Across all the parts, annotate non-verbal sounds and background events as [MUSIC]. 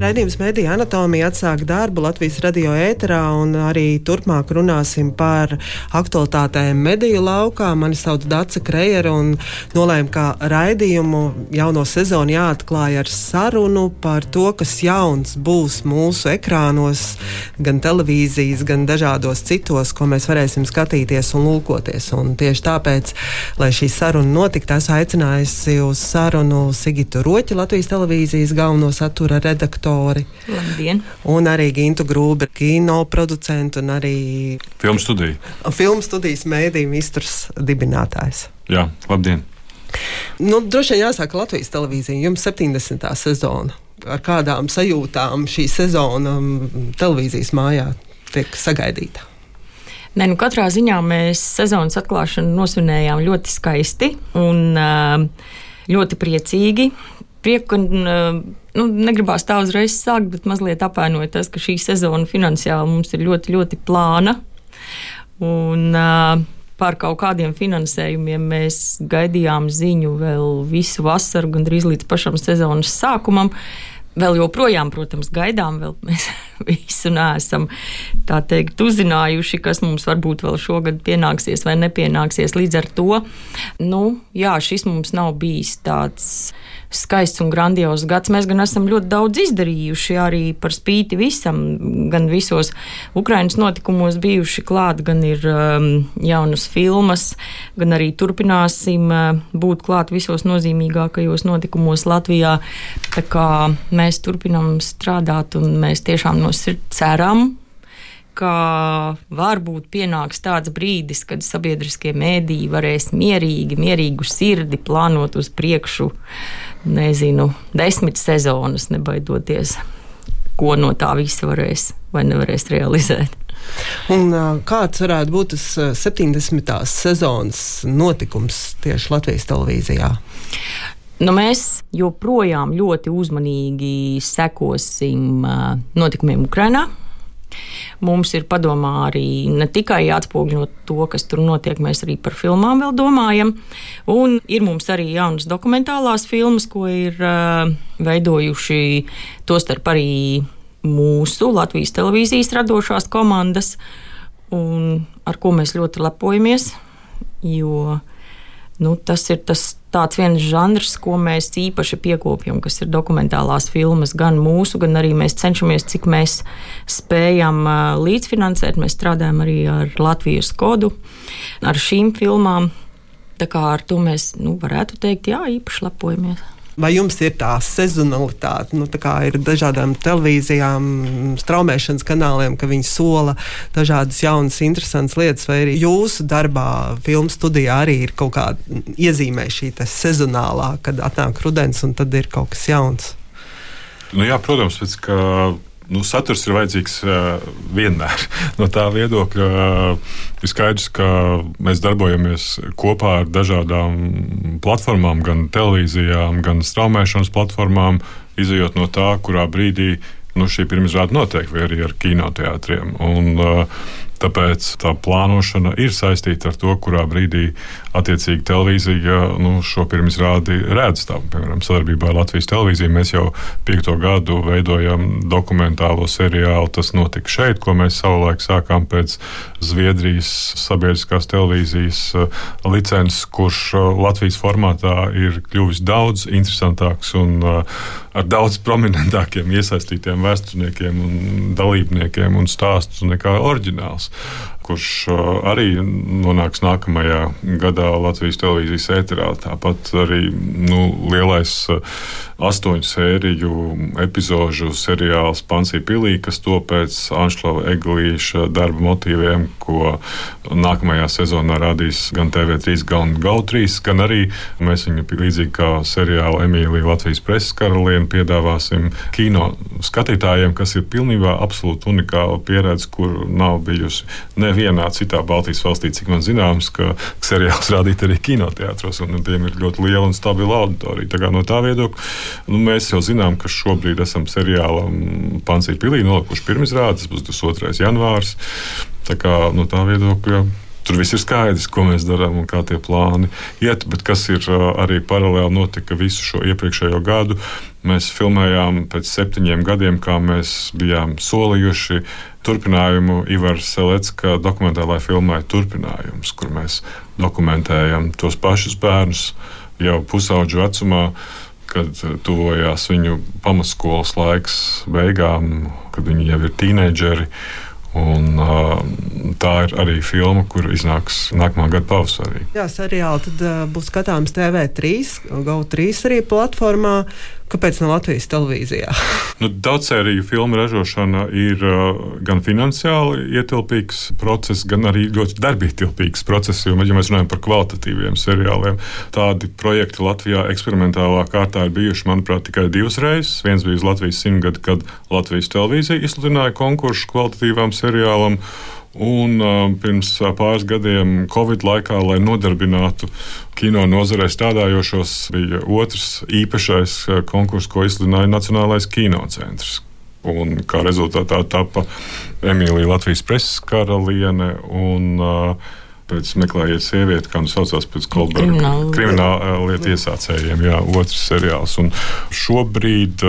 Raidījums Mēdīņa anatomija atsāk darbu Latvijas radio ēterā un arī turpmāk runāsim par aktualitātēm mediju laukā. Mani sauc Dāca Krejera un nolēma, ka raidījumu jauno sezonu jāatklāja ar sarunu par to, kas jauns būs mūsu ekrānos, gan televīzijas, gan dažādos citos, ko mēs varēsim skatīties un lūkoties. Un tieši tāpēc, lai šī saruna notiktu, esmu aicinājusi uz sarunu Sigitu Roķi, Latvijas televīzijas galveno satura redaktoru autori. Labdien! Un arī Gintu Grūbi, kino producentu un arī filmu studiju. Filmu studijas mēdīņu mistrs dibinātājs. Jā, labdien! Nu, droši vien jāsaka Latvijas televīzija. Jums 70. sezona. Ar kādām sajūtām šī sezona mm, televīzijas mājā tiek sagaidīta? Nē, nu katrā ziņā mēs sezonas atklāšanu nosvinējām ļoti skaisti un ļoti priecīgi prieku, ka nu, negribās tā uzreiz sākt, bet mazliet apvainoju tas, ka šī sezona finansiāli mums ir ļoti, ļoti plāna. Un, uh, Par kaut kādiem finansējumiem mēs gaidījām ziņu vēl visu vasaru, gandrīz līdz pašam sezonas sākumam. Vēl joprojām, protams, gaidām, vēl mēs [LAUGHS] visu neesam teikt, uzzinājuši, kas mums varbūt vēl šogad pienāksies vai nepienāksies. Līdz ar to, nu, jā, šis mums nav bijis tāds skaists un grandios gads. Mēs gan esam ļoti daudz izdarījuši arī par spīti visam, gan visos Ukraiņas notikumos bijuši klāt, gan ir um, jaunas filmas, gan arī turpināsim uh, būt klāt visos nozīmīgākajos notikumos Latvijā. Tā kā mēs turpinam strādāt un mēs tiešām no sirds ceram, ka varbūt pienāks tāds brīdis, kad sabiedriskie mēdīji varēs mierīgi, mierīgu sirdi plānot uz priekšu, nezinu, desmit sezonas, nebaidoties, ko no tā visa varēs vai nevarēs realizēt. Un, kāds varētu būt tas 70. sezonas notikums tieši Latvijas televīzijā? Nu, mēs joprojām ļoti uzmanīgi sekosim notikumiem Ukrajinā. Mums ir padomā arī ne tikai jāatspoguļot to, kas tur notiek, mēs arī par filmām vēl domājam. Un ir mums arī jaunas dokumentālās filmas, ko ir uh, veidojuši tostarp arī mūsu Latvijas televīzijas radošās komandas, un ar ko mēs ļoti lepojamies. Jo nu, tas ir tas tāds viens žanrs, ko mēs īpaši piekopjam, kas ir dokumentālās filmas, gan mūsu, gan arī mēs cenšamies, cik mēs spējam līdzfinansēt. Mēs strādājam arī ar Latvijas kodu, ar šīm filmām. Tā kā ar to mēs nu, varētu teikt, jā, īpaši lepojamies. Vai jums ir tā sezonalitāte, nu, tā kā ir dažādām televīzijām, straumēšanas kanāliem, ka viņi sola dažādas jaunas, interesantas lietas, vai arī jūsu darbā, filmu studijā arī ir kaut kāda iezīmē šī sezonālā, kad atnāk rudens un tad ir kaut kas jauns? Nu jā, protams, pēc, ka nu, saturs ir vajadzīgs uh, vienmēr. [LAUGHS] No tā viedokļa uh, ir skaidrs, ka mēs darbojamies kopā ar dažādām platformām, gan televīzijām, gan straumēšanas platformām, izējot no tā, kurā brīdī nu, šī pirmizrāde notiek, vai arī ar kinoteātriem. Un, uh, Tāpēc tā plānošana ir saistīta ar to, kurā brīdī attiecīgi televīzija nu, šo pirmizrādi redz. Tā, piemēram, sadarbībā ar Latvijas televīziju mēs jau piekto gadu veidojam dokumentālo seriālu. Tas notika šeit, ko mēs savulaik sākām pēc Zviedrijas sabiedriskās televīzijas uh, licences, kurš uh, Latvijas formātā ir kļuvis daudz interesantāks un uh, ar daudz prominentākiem iesaistītiem vēsturniekiem un dalībniekiem un stāstus nekā oriģināls kurš arī nonāks nākamajā gadā Latvijas televīzijas ēterā. Tāpat arī nu, lielais astoņu sēriju epizodu seriāls Pansija Pilī, kas to pēc Anšlava Eglīša darba motīviem, ko nākamajā sezonā radīs gan TV3, gan GAU3, gan arī mēs viņu līdzīgi kā seriālu Emīlija Latvijas preses karalieni piedāvāsim kino skatītājiem, kas ir pilnībā absolūti unikāla pieredze, kur nav bijusi neviena nevienā citā Baltijas valstī, cik man zināms, ka seriāls rādīt arī kinoteātros, un tiem ir ļoti liela un stabila auditorija. Tā no tā viedokļa nu, mēs jau zinām, ka šobrīd esam seriālam Pansīra pilī nolikuši pirmizrādes, būs 22. janvārs. Tā kā no tā viedokļa Tur viss ir skaidrs, ko mēs darām un kā tie plāni iet. Bet kas ir arī paralēli notika visu šo iepriekšējo gadu, mēs filmējām pēc septiņiem gadiem, kā mēs bijām solījuši turpinājumu Ivara Selecka dokumentālajai filmai Turpinājums, kur mēs dokumentējam tos pašus bērnus jau pusauģu vecumā kad tuvojās viņu pamatskolas laiks beigām, kad viņi jau ir tīneģeri. Un, uh, tā ir arī filma, kur iznāks nākamā gada pavasarī. Jā, seriāli tad uh, būs skatāms TV3, GO3 arī platformā. Kāpēc ne Latvijas televīzijā? [LAUGHS] nu, Daudzsēriju filmu ražošana ir uh, gan finansiāli ietilpīgs process, gan arī ļoti darbietilpīgs process. Jo, ja mēs runājam par kvalitatīviem seriāliem, tādi projekti Latvijā eksperimentālā kārtā ir bijuši, manuprāt, tikai divas reizes. Viens bija uz Latvijas simtgadu, kad Latvijas televīzija izsludināja konkursu kvalitatīvām seriālam. Un uh, pirms uh, pāris gadiem, Covid laikā, lai nodarbinātu kino nozarē strādājošos, bija otrs īpašais uh, konkurss, ko izsludināja Nacionālais kinocentrs. Un kā rezultātā tapa Emīlija Latvijas preses karaliene un uh, pēc meklējiet sievieti, kā nu saucās pēc Kolberga krimināla lietu iesācējiem, jā, otrs seriāls. Un šobrīd,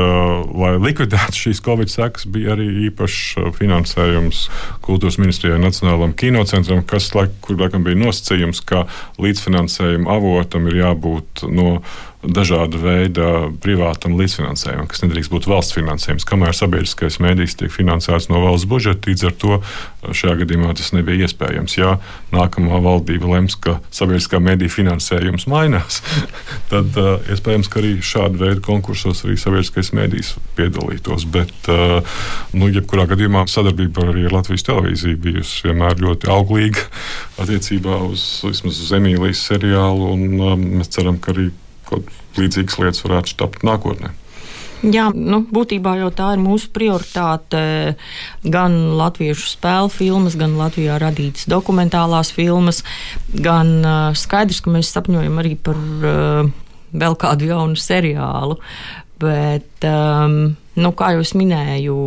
lai likvidētu šīs Covid sekas, bija arī īpašs finansējums kultūras ministrijai Nacionālajam kinocentram, kas, kur laikam bija nosacījums, ka līdzfinansējuma avotam ir jābūt no dažāda veida privātam līdzfinansējumam, kas nedrīkst būt valsts finansējums. Kamēr sabiedriskais mēdījis tiek finansēts no valsts budžeta, līdz ar to šajā gadījumā tas nebija iespējams. Ja nākamā valdība lems, ka sabiedriskā mēdīja finansējums mainās, [LAUGHS] tad uh, iespējams, ka arī šāda veida konkursos arī sabiedriskais mēdījis piedalītos. Bet, uh, nu, jebkurā gadījumā sadarbība arī ar Latvijas televīziju bijusi vienmēr ļoti auglīga [LAUGHS] attiecībā uz, uz Emīlijas seriālu, un um, mēs ceram, ka arī kaut līdzīgas lietas varētu tapt nākotnē. Jā, nu, būtībā jau tā ir mūsu prioritāte. Gan latviešu spēļu filmas, gan Latvijā radītas dokumentālās filmas, gan uh, skaidrs, ka mēs sapņojam arī par uh, vēl kādu jaunu seriālu. Bet, um, nu, kā jau minēju,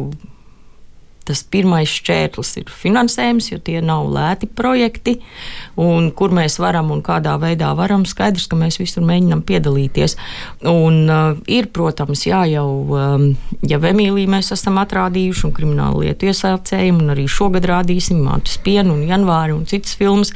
Tas pirmais šķērslis ir finansējums, jo tie nav lēti projekti, un kur mēs varam un kādā veidā varam. Skaidrs, ka mēs visur mēģinām piedalīties. Un, uh, ir, protams, jā, jau um, jau Emīliju mēs esam atrādījuši, un kriminālu lietu iesācējumu, un arī šogad rādīsim Mātus Pienu un Janvāri un citas filmas.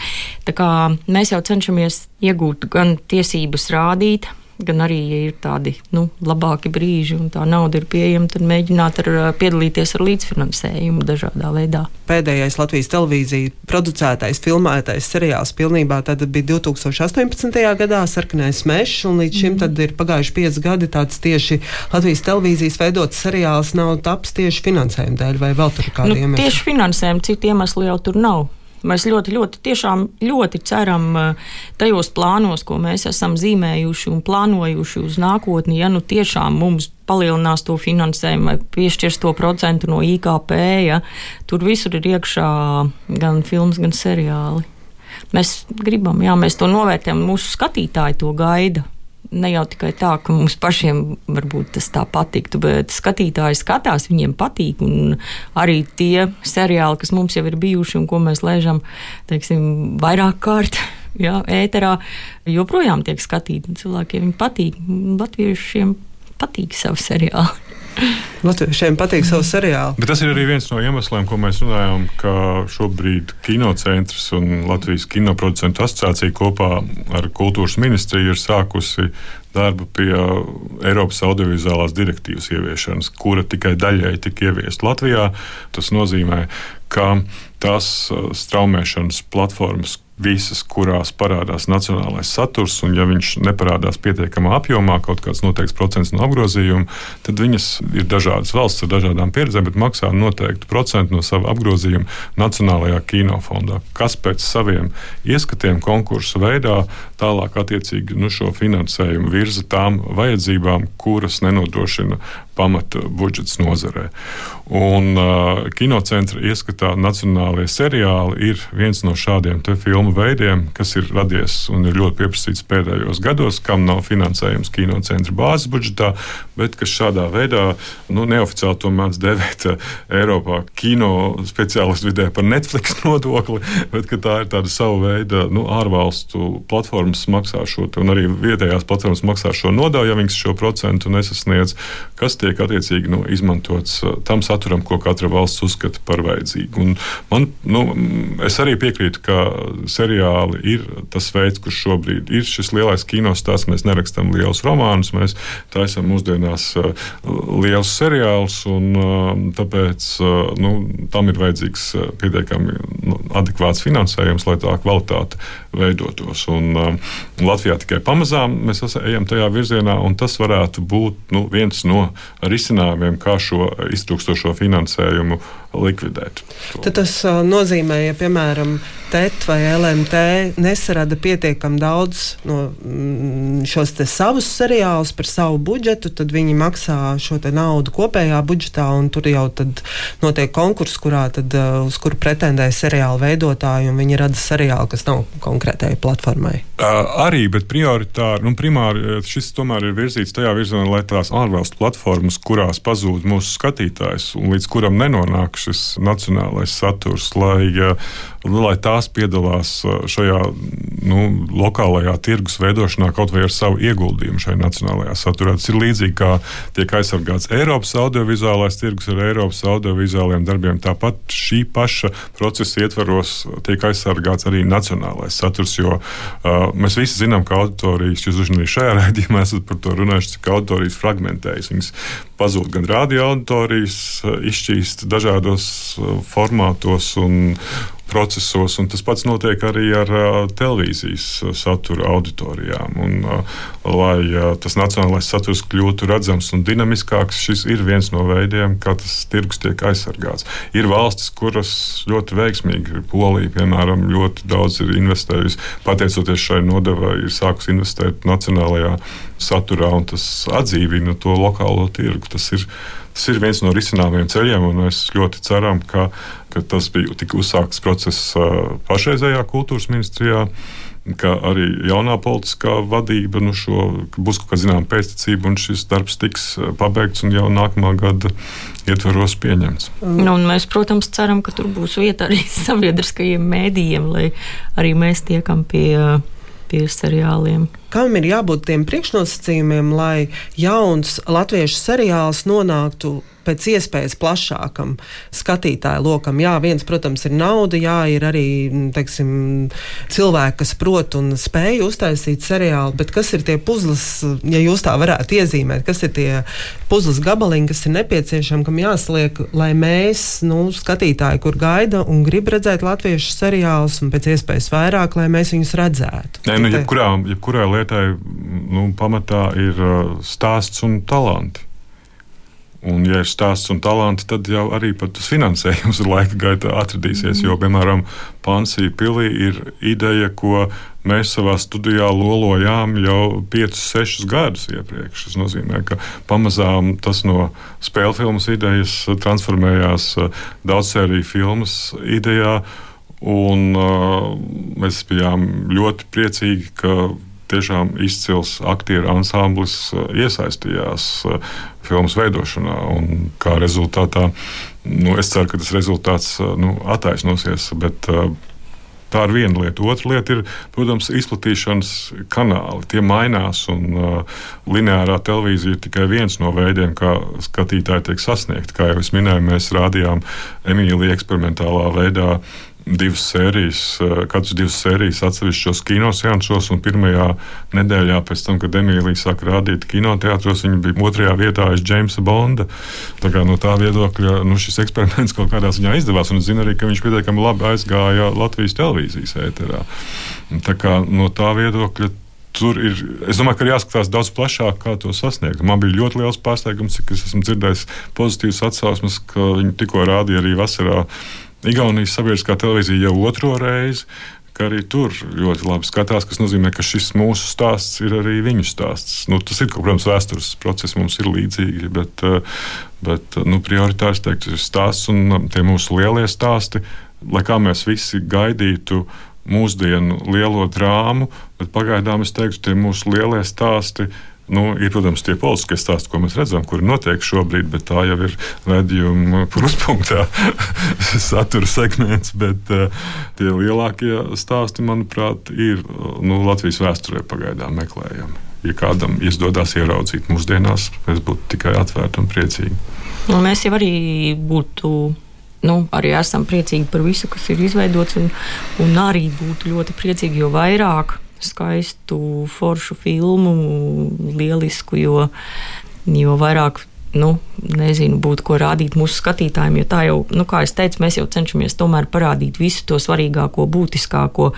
Tā kā mēs jau cenšamies iegūt gan tiesības rādīt, gan arī, ja ir tādi nu, labāki brīži un tā nauda ir pieejama, tad mēģināt ar, piedalīties ar līdzfinansējumu dažādā veidā. Pēdējais Latvijas televīzija producētais, filmētais seriāls pilnībā bija 2018. gadā Sarkanais mežs, un līdz šim mm. ir pagājuši pieci gadi tāds tieši Latvijas televīzijas veidots seriāls nav taps tieši finansējuma dēļ vai vēl tur kādiem nu, iemesliem? Tieši finansējuma, citu iemeslu jau tur nav. Mēs ļoti, ļoti, tiešām ļoti ceram eh, tajos plānos, ko mēs esam zīmējuši un plānojuši uz nākotni. Ja nu tiešām mums palielinās to finansējumu vai piešķirs to procentu no IKP, ja, tur visur ir iekšā gan filmas, gan seriāli. Mēs gribam, jā, mēs to novērtējam, mūsu skatītāji to gaida ne jau tikai tā, ka mums pašiem varbūt tas tā patiktu, bet skatītāji skatās, viņiem patīk. Arī tie seriāli, kas mums jau ir bijuši un ko mēs lēžam, teiksim, vairāk kārt. [LAUGHS] Jā, ēterā joprojām tiek skatīti. Cilvēkiem patīk. Latviešiem patīk savu seriālu. Latviešiem patīk savu seriālu. Bet tas ir arī viens no iemesliem, ko mēs runājam, ka šobrīd kinocentrs un Latvijas kinoproducentu asociācija kopā ar kultūras ministriju ir sākusi darbu pie Eiropas audiovizuālās direktīvas ieviešanas, kura tikai daļēji tika ieviesta Latvijā. Tas nozīmē, ka tās straumēšanas platformas, visas, kurās parādās nacionālais saturs, un ja viņš neparādās pietiekamā apjomā, kaut kāds noteikts procents no apgrozījuma, tad viņas ir dažādas valsts ar dažādām pieredzēm, bet maksā noteiktu procentu no sava apgrozījuma Nacionālajā kinofondā, kas pēc saviem ieskatiem konkursu veidā tālāk attiecīgi nu, šo finansējumu virza tām vajadzībām, kuras nenodrošina pamata budžets nozarē. Un uh, kinocentra ieskatā nacionālajie seriāli ir viens no šādiem filmu veidiem, kas ir radies un ir ļoti pieprasīts pēdējos gados, kam nav finansējums kinocentra bāzes budžetā, bet kas šādā veidā nu, neoficiāli to mēdz devēt uh, Eiropā kino speciālistu vidē par Netflix [LAUGHS] nodokli, bet tā ir tāda sava veida nu, ārvalstu platformas maksā šo, un arī vietējās platformas maksā šo nodevu, ja viņas šo procentu nesasniedz. Kas tie tiek attiecīgi nu, izmantots uh, tam saturam, ko katra valsts uzskata par vajadzīgu. Un man, nu, es arī piekrītu, ka seriāli ir tas veids, kurš šobrīd ir šis lielais kinostāsts. Mēs nerakstām lielus romānus, mēs taisām mūsdienās uh, lielus seriālus, un uh, tāpēc nu, tam ir vajadzīgs pietiekami nu, adekvāts finansējums, lai tā kvalitāte veidotos. Un, Latvijā tikai pamazām mēs ejam tajā virzienā, un tas varētu būt nu, viens no risinājumiem, kā šo iztrūkstošo finansējumu likvidēt. Tad tas nozīmē, ja piemēram TET vai LMT nesarada pietiekami daudz no mm, šos savus seriālus par savu budžetu, tad viņi maksā šo naudu kopējā budžetā, un tur jau notiek konkurss, kurā tad, uz kuru pretendē seriāla veidotāji, un viņi rada seriālu, kas nav konkrētai platformai. Arī, bet prioritāri, nu, primāri šis tomēr ir virzīts tajā virzienā, lai tās ārvalstu platformas, kurās pazūd mūsu skatītājs un līdz kuram nenonāk šis nacionālais saturs, lai, lai tās piedalās uh, šajā nu, lokālajā tirgus veidošanā kaut vai ar savu ieguldījumu šajā nacionālajā saturā. Tas ir līdzīgi kā tiek aizsargāts Eiropas audiovizuālais tirgus ar Eiropas audiovizuāliem darbiem. Tāpat šī paša procesa ietvaros tiek aizsargāts arī nacionālais saturs, jo uh, mēs visi zinām, ka auditorijas, jūs arī šajā [LAUGHS] raidījumā esat par to runājuši, cik auditorijas fragmentējas. Viņas pazūd gan radio auditorijas, uh, izšķīst dažādos uh, formātos un procesos, un tas pats notiek arī ar televīzijas satura auditorijām. Un, lai tas nacionālais saturs kļūtu redzams un dinamiskāks, šis ir viens no veidiem, kā tas tirgus tiek aizsargāts. Ir valstis, kuras ļoti veiksmīgi, Polija, piemēram, ļoti daudz ir investējusi, pateicoties šai nodevai, ir sākusi investēt nacionālajā saturā, un tas atdzīvina to lokālo tirgu. Tas ir Tas ir viens no risinājumiem ceļiem, un mēs ļoti ceram, ka, ka tas bija tik uzsākts process pašreizējā kultūras ministrijā ka arī jaunā politiskā vadība nu šo, būs kaut kāda zināmā pēctecība, un šis darbs tiks pabeigts un jau nākamā gada ietvaros pieņemts. Nu, mēs, protams, ceram, ka tur būs vieta arī [LAUGHS] sabiedriskajiem mēdījiem, lai arī mēs tiekam pie pie seriāliem. Kam ir jābūt tiem priekšnosacījumiem, lai jauns latviešu seriāls nonāktu pēc iespējas plašākam skatītāju lokam. Jā, viens, protams, ir nauda, jā, ir arī teiksim, cilvēki, kas prot un spēj uztaisīt seriālu, bet kas ir tie puzles, ja jūs tā varētu iezīmēt, kas ir tie puzles gabaliņi, kas ir nepieciešami, kam jāsliek, lai mēs, nu, skatītāji, kur gaida un grib redzēt latviešu seriālus un pēc iespējas vairāk, lai mēs viņus redzētu. Nē, nu, jebkurā, jebkurā lietai nu, pamatā ir uh, stāsts un talanti. Un, ja ir stāsts un talanti, tad jau arī tas finansējums [LAUGHS] laika gaitā atradīsies. Jo, piemēram, Pansija pilī ir ideja, ko mēs savā studijā lolojām jau 5, 6 gadus iepriekš. Tas nozīmē, ka pamazām tas no spēļu filmas idejas transformējās daudzsēriju filmas idejā. Un, uh, mēs bijām ļoti priecīgi, ka tiešām izcils aktieru ansamblis uh, iesaistījās uh, filmas veidošanā. Kā rezultātā nu, es ceru, ka tas rezultāts uh, nu, attaisnosies. Bet, Tā ir viena lieta. Otra lieta ir, protams, izplatīšanas kanāli. Tie mainās, un uh, lineārā televīzija ir tikai viens no veidiem, kā skatītāji tiek sasniegti. Kā jau es minēju, mēs rādījām Emīliju eksperimentālā veidā divas sērijas, eh, katras divas sērijas atsevišķos kinoseansos, pirmajā nedēļā pēc tam, kad Emīlija sāka rādīt kinoteātros, viņa bija otrajā vietā aiz Jamesa Bonda. Tā kā no tā viedokļa nu, šis eksperiments [LAUGHS] kaut kādā ziņā izdevās, es zinu arī, ka viņš pietiekami labi aizgāja Latvijas televīzijas ēterā. Tā kā no tā viedokļa tur ir. Es domāju, ka ir jāskatās daudz plašāk, kā to sasniegt. Man bija ļoti liels pārsteigums, cik es esmu dzirdējis pozitīvas atsauksmes, ka viņi tikko rādīja arī vasarā Igaunijas sabiedriskā televīzija jau otro reizi. Arī tur ļoti labi skatās, kas nozīmē, ka šis mūsu stāsts ir arī viņu stāsts. Nu, tas ir, protams, vēstures process, mums ir līdzīgi, bet, bet nu, prioritārs teikt, ir stāsts un tie mūsu lielie stāsti, lai kā mēs visi gaidītu mūsdienu lielo drāmu, bet pagaidām es teiktu, tie mūsu lielie stāsti Nu, ir, protams, tie politiskie stāsti, ko mēs redzam, kuri notiek šobrīd, bet tā jau ir redzējuma kruspunktā [LAUGHS] satura segments. Bet uh, tie lielākie stāsti, manuprāt, ir nu, Latvijas vēsturē pagaidām meklējami. Ja kādam izdodas ieraudzīt mūsdienās, mēs būtu tikai atvērti un priecīgi. Un mēs jau arī būtu nu, arī esam priecīgi par visu, kas ir izveidots, un, un arī būtu ļoti priecīgi, jo vairāk skaistu, foršu filmu, lielisku, jo, jo vairāk. Nu, nezinu, būtu ko rādīt mūsu skatītājiem, jo tā jau, nu, kā jau teicu, mēs jau cenšamies tomēr parādīt visu to svarīgāko, būtiskāko.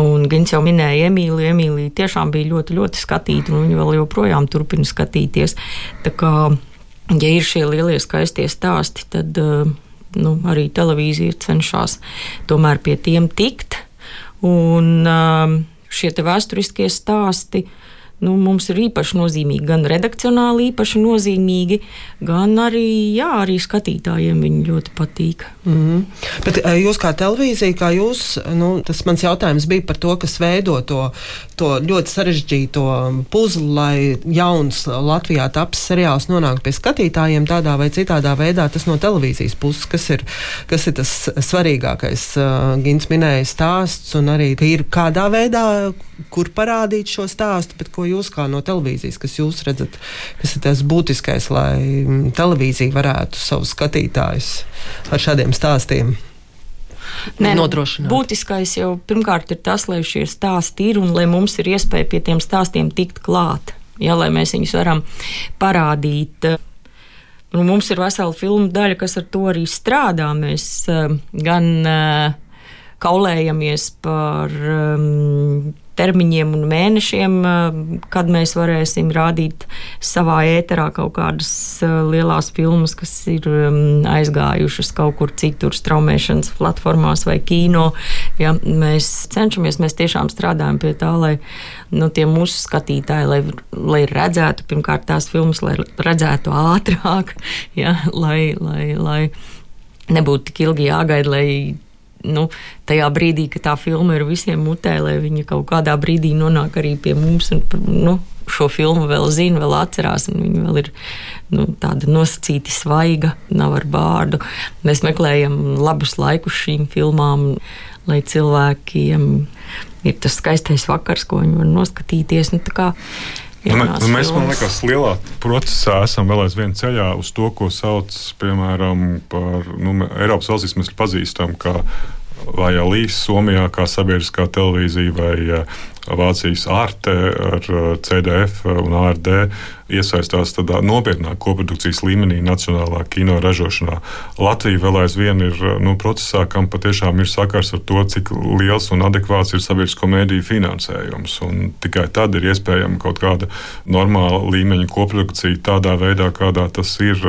Un Gins jau minēja Emīliju. Emīlija tiešām bija ļoti, ļoti skatīta, un viņa vēl joprojām turpina skatīties. Tā kā, ja ir šie lielie skaistie stāsti, tad eh, nu, arī televīzija cenšas tomēr pie tiem tikt. Un, um, šie vēsturiskie stāsti nu, mums ir īpaši nozīmīgi, gan redakcionāli īpaši nozīmīgi, gan arī, jā, arī skatītājiem viņi ļoti patīk. Mm -hmm. Bet eh, jūs kā televīzija, kā jūs, nu, tas mans jautājums bija par to, kas veido to, to ļoti sarežģīto puzli, lai jauns Latvijā taps seriāls nonāk pie skatītājiem tādā vai citādā veidā, tas no televīzijas puses, kas ir, kas ir tas svarīgākais. Uh, Gins minēja stāsts un arī, ir kādā veidā, kur parādīt šo stāstu, bet ko jūs kā no televīzijas, kas jūs redzat, kas ir tas būtiskais, lai mm, televīzija varētu savus skatītājus ar šādiem stāstiem? Nē, nu, nodrošināt. Būtiskais jau pirmkārt ir tas, lai šie stāsti ir un lai mums ir iespēja pie tiem stāstiem tikt klāt. Ja, lai mēs viņus varam parādīt. Nu, mums ir vesela filmu daļa, kas ar to arī strādā. Mēs uh, gan uh, kaulējamies par um, termiņiem un mēnešiem, eh, kad mēs varēsim rādīt savā ēterā kaut kādas eh, lielās filmas, kas ir mm, aizgājušas kaut kur citur, straumēšanas platformās vai kino. Ja, mēs cenšamies, mēs tiešām strādājam pie tā, lai nu, tie mūsu skatītāji, lai, lai redzētu pirmkārt tās filmas, lai redzētu ātrāk, [LAUGHS] ja, lai, lai, lai nebūtu tik ilgi jāgaida, lai nu, tajā brīdī, kad tā filma ir visiem mutē, lai viņa kaut kādā brīdī nonāk arī pie mums. Un, nu, šo filmu vēl zina, vēl atcerās, un viņa vēl ir nu, tāda nosacīta, svaiga, nav ar bārdu. Mēs meklējam labus laikus šīm filmām, lai cilvēkiem ir tas skaistais vakars, ko viņi var noskatīties. Nu, Nu, mēs, man liekas, lielā procesā esam vēl aizvien ceļā uz to, ko sauc piemēram par nu, Eiropas valstīs. Mēs pazīstam, kā vai Līs Somijā, kā sabiedriskā televīzija, vai Vācijas ārte ar CDF un ARD iesaistās tādā nopietnā koprodukcijas līmenī, nacionālā kino ražošanā. Latvija vēl aizvien ir nu, procesā, kam patiešām ir sakars ar to, cik liels un adekvāts ir sabiedrisko mēdīju finansējums. Un tikai tad ir iespējama kaut kāda normāla līmeņa koprodukcija tādā veidā, kādā tas ir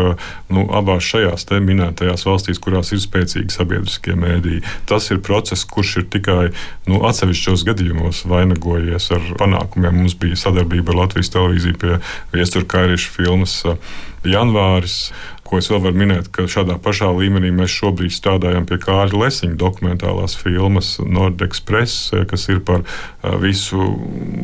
nu, abās šajās minētajās valstīs, kurās ir spēcīgi sabiedriskie mēdīji. Tas ir process, kurš ir tikai nu, atsevišķos gadījumos vainagots vainagojies ar panākumiem. Mums bija sadarbība ar Latvijas televīziju pie Viestura Kairiša filmas uh, Janvāris ko es vēl varu minēt, ka šādā pašā līmenī mēs šobrīd strādājam pie Kārļa Lesiņa dokumentālās filmas Nordexpress, eh, kas ir par eh, visu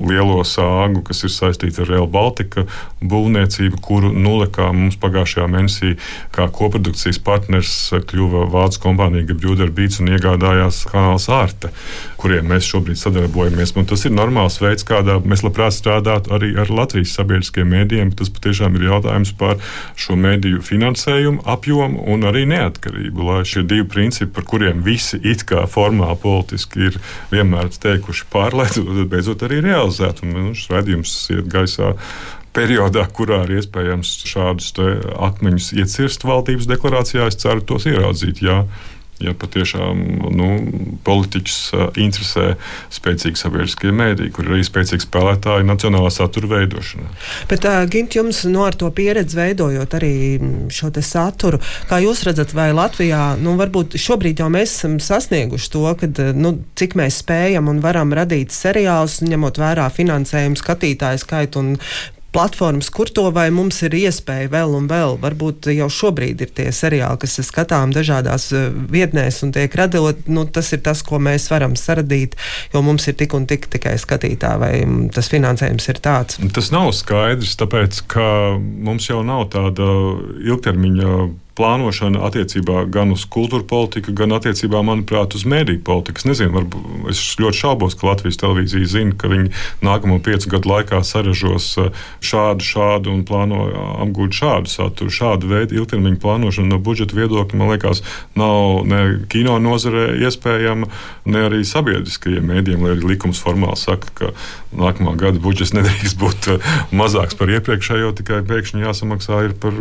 lielo sāgu, kas ir saistīta ar Real Baltica būvniecību, kuru nulekā mums pagājušajā mēnesī kā koprodukcijas partners kļuva vācu kompānija Gabrjūder Beats un iegādājās kanāls Ārte, kuriem mēs šobrīd sadarbojamies. Un tas ir normāls veids, kādā mēs labprāt strādātu arī ar Latvijas sabiedriskiem mēdījiem. Tas patiešām ir jautājums par šo mēdīju finansējumu finansējumu, apjomu un arī neatkarību. Lai šie divi principi, par kuriem visi it kā formāli politiski ir vienmēr teikuši pārlaidu, beidzot arī realizēt. Un nu, šis redzējums iet gaisā periodā, kurā ir iespējams šādus akmeņus iecirst valdības deklarācijā, es ceru tos ieraudzīt. Jā ja patiešām nu, politiķus interesē spēcīgi sabiedriskie mēdīji, kur ir arī spēcīgi spēlētāji nacionālā satura veidošanā. Bet, uh, Gint, jums no ar to pieredzi veidojot arī šo saturu, kā jūs redzat, vai Latvijā, nu, varbūt šobrīd jau mēs esam sasnieguši to, kad, nu, cik mēs spējam un varam radīt seriālus, ņemot vērā finansējumu, skatītāju skaitu un platformas, kur to vai mums ir iespēja vēl un vēl. Varbūt jau šobrīd ir tie seriāli, kas ir skatām dažādās eh, vietnēs un tiek radot. Nu, tas ir tas, ko mēs varam saradīt, jo mums ir tik un tik tikai skatītāji, vai mm, tas finansējums ir tāds. Tas nav skaidrs, tāpēc ka mums jau nav tāda ilgtermiņa plānošana attiecībā gan uz kultūra politiku, gan attiecībā, manuprāt, uz mēdīju politiku. Es nezinu, varbūt es ļoti šaubos, ka Latvijas televīzija zina, ka viņi nākamo piecu gadu laikā saražos uh, šādu, šādu un plāno apgūt šādu saturu. Šādu veidu ilgtermiņa plānošana no budžeta viedokļa, man liekas, nav ne kino nozarē iespējama, ne arī sabiedriskajiem mēdījiem, lai arī likums formāli saka, ka nākamā gada budžets [LAUGHS] nedrīkst būt uh, mazāks par iepriekšējo, tikai pēkšņi jāsamaksā par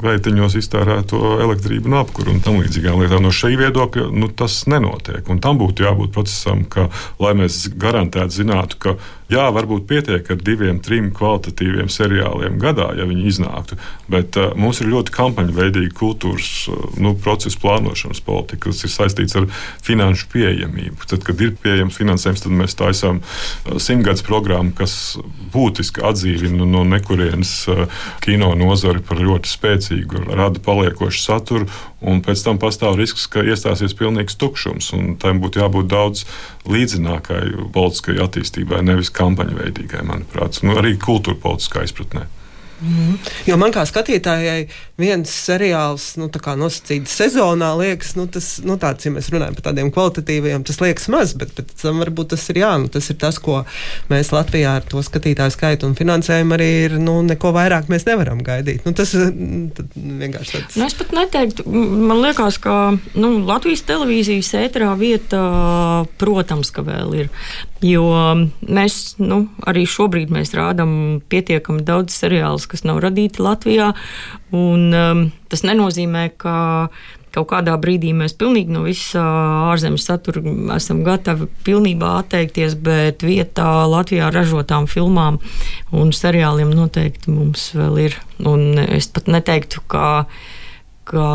gaitiņos iztērēt to elektrību un apkuru un tam līdzīgām lietām. No šī viedokļa nu, tas nenotiek. Un tam būtu jābūt procesam, ka, lai mēs garantēti zinātu, ka Jā, varbūt pietiek ar diviem, trim kvalitatīviem seriāliem gadā, ja viņi iznāktu. Bet uh, mums ir ļoti kampaņveidīga kultūras uh, nu, procesa plānošanas politika, kas ir saistīts ar finanšu pieejamību. Tad, kad ir pieejams finansējums, tad mēs taisām uh, simtgadus programmu, kas būtiski atdzīvina no nekurienes uh, kino nozari par ļoti spēcīgu, rada paliekošu saturu un pēc tam pastāv risks, ka iestāsies pilnīgs tukšums. Tam būtu jābūt daudz līdzinākai politiskai attīstībai, nevis kampaņu veidīgai, manuprāt, nu, arī kultūra politiskā izpratnē. Mm. Jo man kā skatītājai viens seriāls, nu, tā kā nosacīts sezonā, liekas, nu, tas, nu, tāds, ja mēs runājam par tādiem kvalitatīviem, tas liekas maz, bet pēc tam varbūt tas ir jā, nu, tas ir tas, ko mēs Latvijā ar to skatītāju skaitu un finansējumu arī ir, nu, neko vairāk mēs nevaram gaidīt. Nu, tas vienkārši tāds. Nu, es pat neteiktu, man liekas, ka, nu, Latvijas televīzijas ēterā vieta, protams, ka vēl ir. Jo mēs nu, arī šobrīd mēs rādām pietiekami daudz seriālus, kas nav radīti Latvijā. Un, um, tas nenozīmē, ka kaut kādā brīdī mēs pilnīgi no visa ārzemes satura esam gatavi pilnībā atteikties, bet vietā Latvijā ražotām filmām un seriāliem noteikti mums vēl ir. Un es pat neteiktu, ka. ka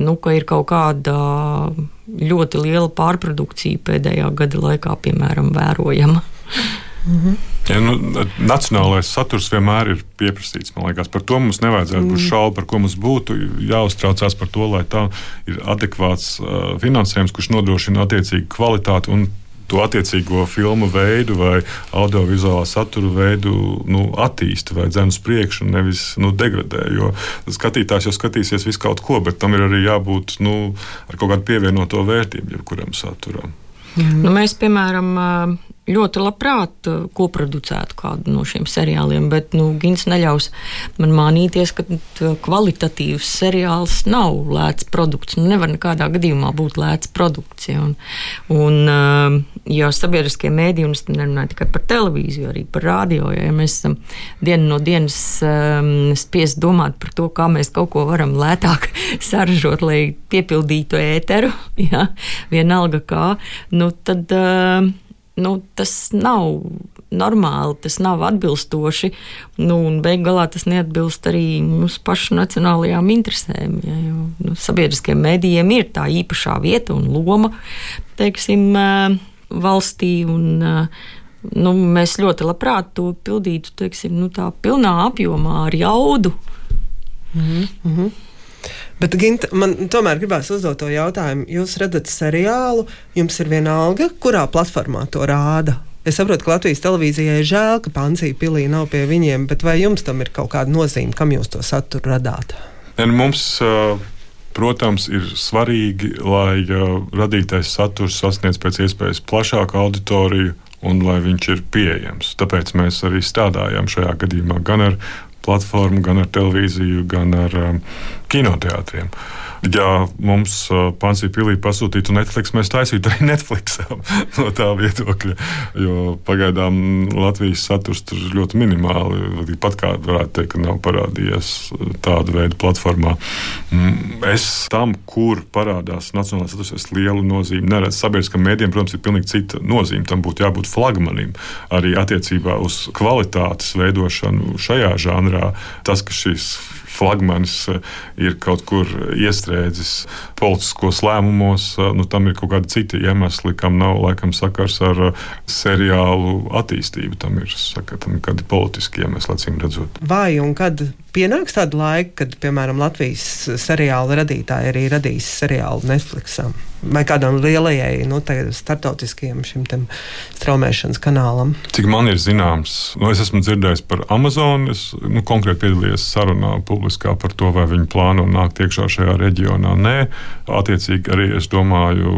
nu, ka ir kaut kāda ļoti liela pārprodukcija pēdējā gada laikā, piemēram, vērojama. Mm -hmm. Ja, nu, nacionālais saturs vienmēr ir pieprasīts. Par to mums nevajadzētu būt mm. šaubu, par ko mums būtu jāuztraucās par to, lai tā ir adekvāts uh, finansējums, kurš nodrošina attiecīgu kvalitāti un to attiecīgo filmu veidu vai audiovizuālā satura veidu nu, attīsta vai dzēna uz priekšu, nevis nu, degradē. Jo skatītājs jau skatīsies visu kaut ko, bet tam ir arī jābūt nu, ar kaut kādu pievienoto vērtību jebkuram saturam. Mm. Nu, mēs, piemēram, ļoti labprāt uh, koproducētu kādu no šiem seriāliem, bet nu, Gins neļaus man mānīties, ka kvalitatīvs seriāls nav lēts produkts. Nu, nevar nekādā gadījumā būt lēts produkts. Ja, un, un, uh, jo sabiedriskie mēdī, un es nerunāju tikai par televīziju, arī par radio, ja, ja mēs esam dienu no dienas um, spiest domāt par to, kā mēs kaut ko varam lētāk [LAUGHS] saražot, lai piepildītu ēteru, [LAUGHS] ja, vienalga kā, nu tad. Uh, nu, tas nav normāli, tas nav atbilstoši. Nu, Beig galā tas neatbilst arī mūsu pašu nacionālajām interesēm. Ja, jo, nu, sabiedriskiem mēdījiem ir tā īpašā vieta un loma teiksim, valstī. Un, nu, mēs ļoti labprāt to pildītu teiksim, nu, tā pilnā apjomā ar jaudu. Mm -hmm. Bet, Gint, man tomēr gribās uzdot to jautājumu. Jūs redzat seriālu, jums ir viena alga, kurā platformā to rāda? Es saprotu, ka Latvijas televīzijai ir žēl, ka Pansija pilī nav pie viņiem, bet vai jums tam ir kaut kāda nozīme, kam jūs to saturu radāt? Un mums, protams, ir svarīgi, lai radītais saturs sasniedz pēc iespējas plašāku auditoriju un lai viņš ir pieejams. Tāpēc mēs arī strādājam šajā gadījumā gan ar platformu, gan ar televīziju, gan ar um, kinoteātriem. Ja mums Pansija Pilī pasūtītu Netflix, mēs taisītu arī Netflix [LAUGHS] no tā viedokļa. Jo pagaidām Latvijas saturs tur ļoti minimāli. Pat kā varētu teikt, ka nav parādījies tāda veida platformā. Mm, es tam, kur parādās nacionālais saturs, es lielu nozīmi neredzu. Sabiedriskam mēdījam, protams, ir pilnīgi cita nozīme. Tam būtu jābūt flagmanim arī attiecībā uz kvalitātes veidošanu šajā žanrā. Tas, ka šīs flagmanis eh, ir kaut kur iestrēdzis politiskos lēmumos, eh, nu, tam ir kaut kādi citi iemesli, kam nav laikam sakars ar eh, seriālu attīstību. Tam ir, saka, tam ir kādi politiski iemesli, acīm redzot. Vai un kad pienāks tāda laika, kad, piemēram, Latvijas seriāla radītāji arī radīs seriālu Netflixam? vai kādam lielajai, nu, startautiskajam šim straumēšanas kanālam. Cik man ir zināms, nu, es esmu dzirdējis par Amazon. Es nu, konkrēti piedalījos sarunā publiskā par to, vai viņi plāno nākt iekšā šajā reģionā. Nē, attiecīgi arī es domāju,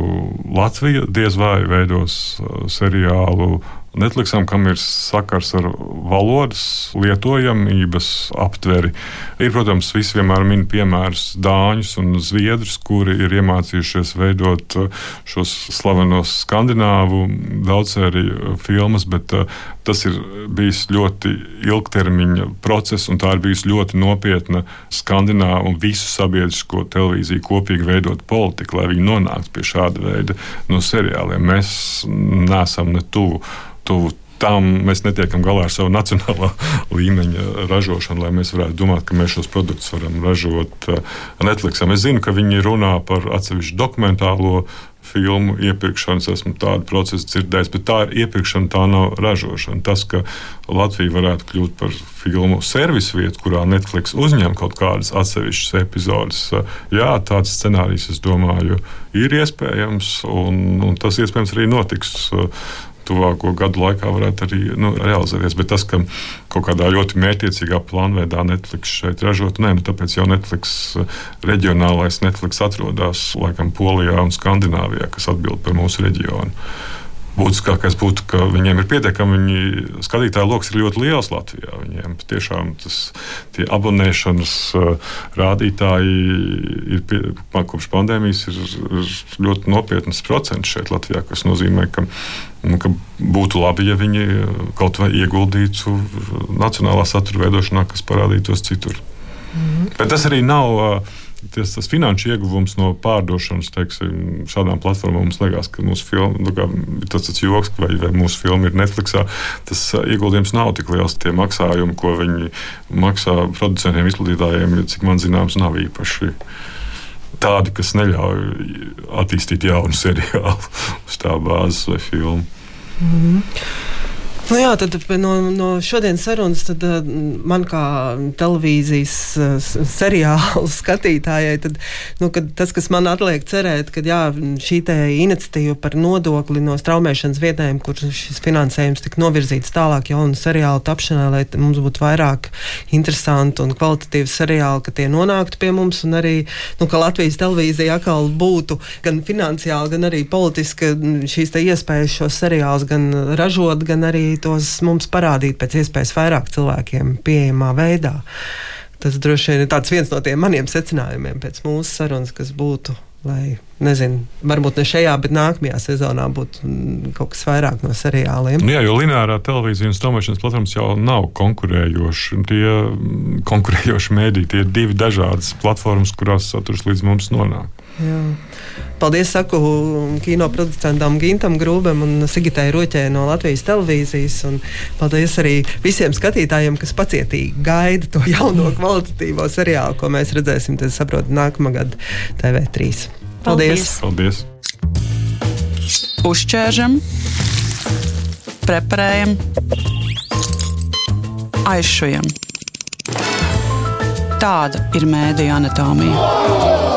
Latvija diez vai veidos uh, seriālu Netflixam, kam ir sakars ar valodas lietojamības aptveri, ir, protams, visi vienmēr min piemērus dāņus un zviedrus, kuri ir iemācījušies veidot uh, šos slavenos skandināvu daudzsēriju filmas, bet uh, tas ir bijis ļoti ilgtermiņa process, un tā ir bijusi ļoti nopietna skandināvu un visu sabiedrisko televīziju kopīgi veidot politiku, lai viņi nonāktu pie šāda veida no seriāliem. Mēs neesam ne tuvu tuvu tam mēs netiekam galā ar savu nacionālā [LAUGHS] līmeņa ražošanu, lai mēs varētu domāt, ka mēs šos produktus varam ražot uh, Netflixam. Es zinu, ka viņi runā par atsevišķu dokumentālo filmu iepirkšanu. Es esmu tādu procesu dzirdējis, bet tā ir iepirkšana, tā nav ražošana. Tas, ka Latvija varētu kļūt par filmu servisu vietu, kurā Netflix uzņem kaut kādas atsevišķas epizodes, jā, tāds scenārijs, es domāju, ir iespējams, un, un tas iespējams arī notiks uh, tuvāko gadu laikā varētu arī nu, realizēties. Bet tas, ka kaut kādā ļoti mērķiecīgā plānveidā Netflix šeit ražot, nē, nu, tāpēc jau Netflix reģionālais Netflix atrodas laikam Polijā un Skandināvijā, kas atbild par mūsu reģionu. Būtiskākais būtu, ka viņiem ir pietiekami, viņi skatītāju lokus ir ļoti liels Latvijā. Viņiem tiešām tas abonēšanas uh, rādītāji ir pie, kopš pandēmijas ir, ir ļoti nopietnas procents šeit Latvijā, kas nozīmē, ka Nu, būtu labi, ja viņi eh, kaut vai ieguldītu nacionālā satura veidošanā, kas parādītos citur. Mm. Bet tas arī nav. Eh, tas, tas finanšu ieguvums no pārdošanas teiksim, šādām platformām mums liekas, ka mūsu filma, nu, kā, tas ir joks, vai, vai mūsu filma ir Netflixā. Tas eh, ieguldījums nav tik liels. Tie maksājumi, ko viņi maksā producentiem, izplatītājiem, cik man zināms, nav īpaši tādi, kas neļauj attīstīt jaunu seriālu [LAUGHS] uz tā bāzes vai filmu. Mm -hmm. Nu jā, tad no, no šodienas sarunas tad, uh, man kā televīzijas uh, seriāla [LAUGHS] skatītājai, tad, nu, tas, kas man atliek cerēt, ka jā, šī iniciatīva par nodokli no straumēšanas vietnēm, kur šis finansējums tika novirzīts tālāk jaunu seriālu tapšanai, lai mums būtu vairāk interesantu un kvalitatīvu seriālu, ka tie nonāktu pie mums un arī, nu, ka Latvijas televīzija atkal būtu gan finansiāli, gan arī politiski šīs iespējas šos seriālus gan ražot, gan arī tos mums parādīt pēc iespējas vairāk cilvēkiem pieejamā veidā. Tas droši vien ir viens no tiem maniem secinājumiem pēc mūsu sarunas, kas būtu, lai, nezinu, varbūt ne šajā, bet nākamajā sezonā būtu mm, kaut kas vairāk no seriāliem. Nu jā, jo lineārā televīzija un straumēšanas platformas jau nav konkurējoši. Tie mm, konkurējoši mēdī, tie ir divi dažādas platformas, kurās saturs līdz mums nonāk. Jā. Paldies, saku kino producentam Gintam Grūbam un Sigitai Roķē no Latvijas televīzijas. Paldies arī visiem skatītājiem, kas pacietīgi gaida to jauno kvalitatīvo seriālu, ko mēs redzēsim, tas saprot, nākamā gada TV3. Paldies! Paldies. Uzķēršam, preparējam, aizšujam. Tāda ir mēdija anatomija.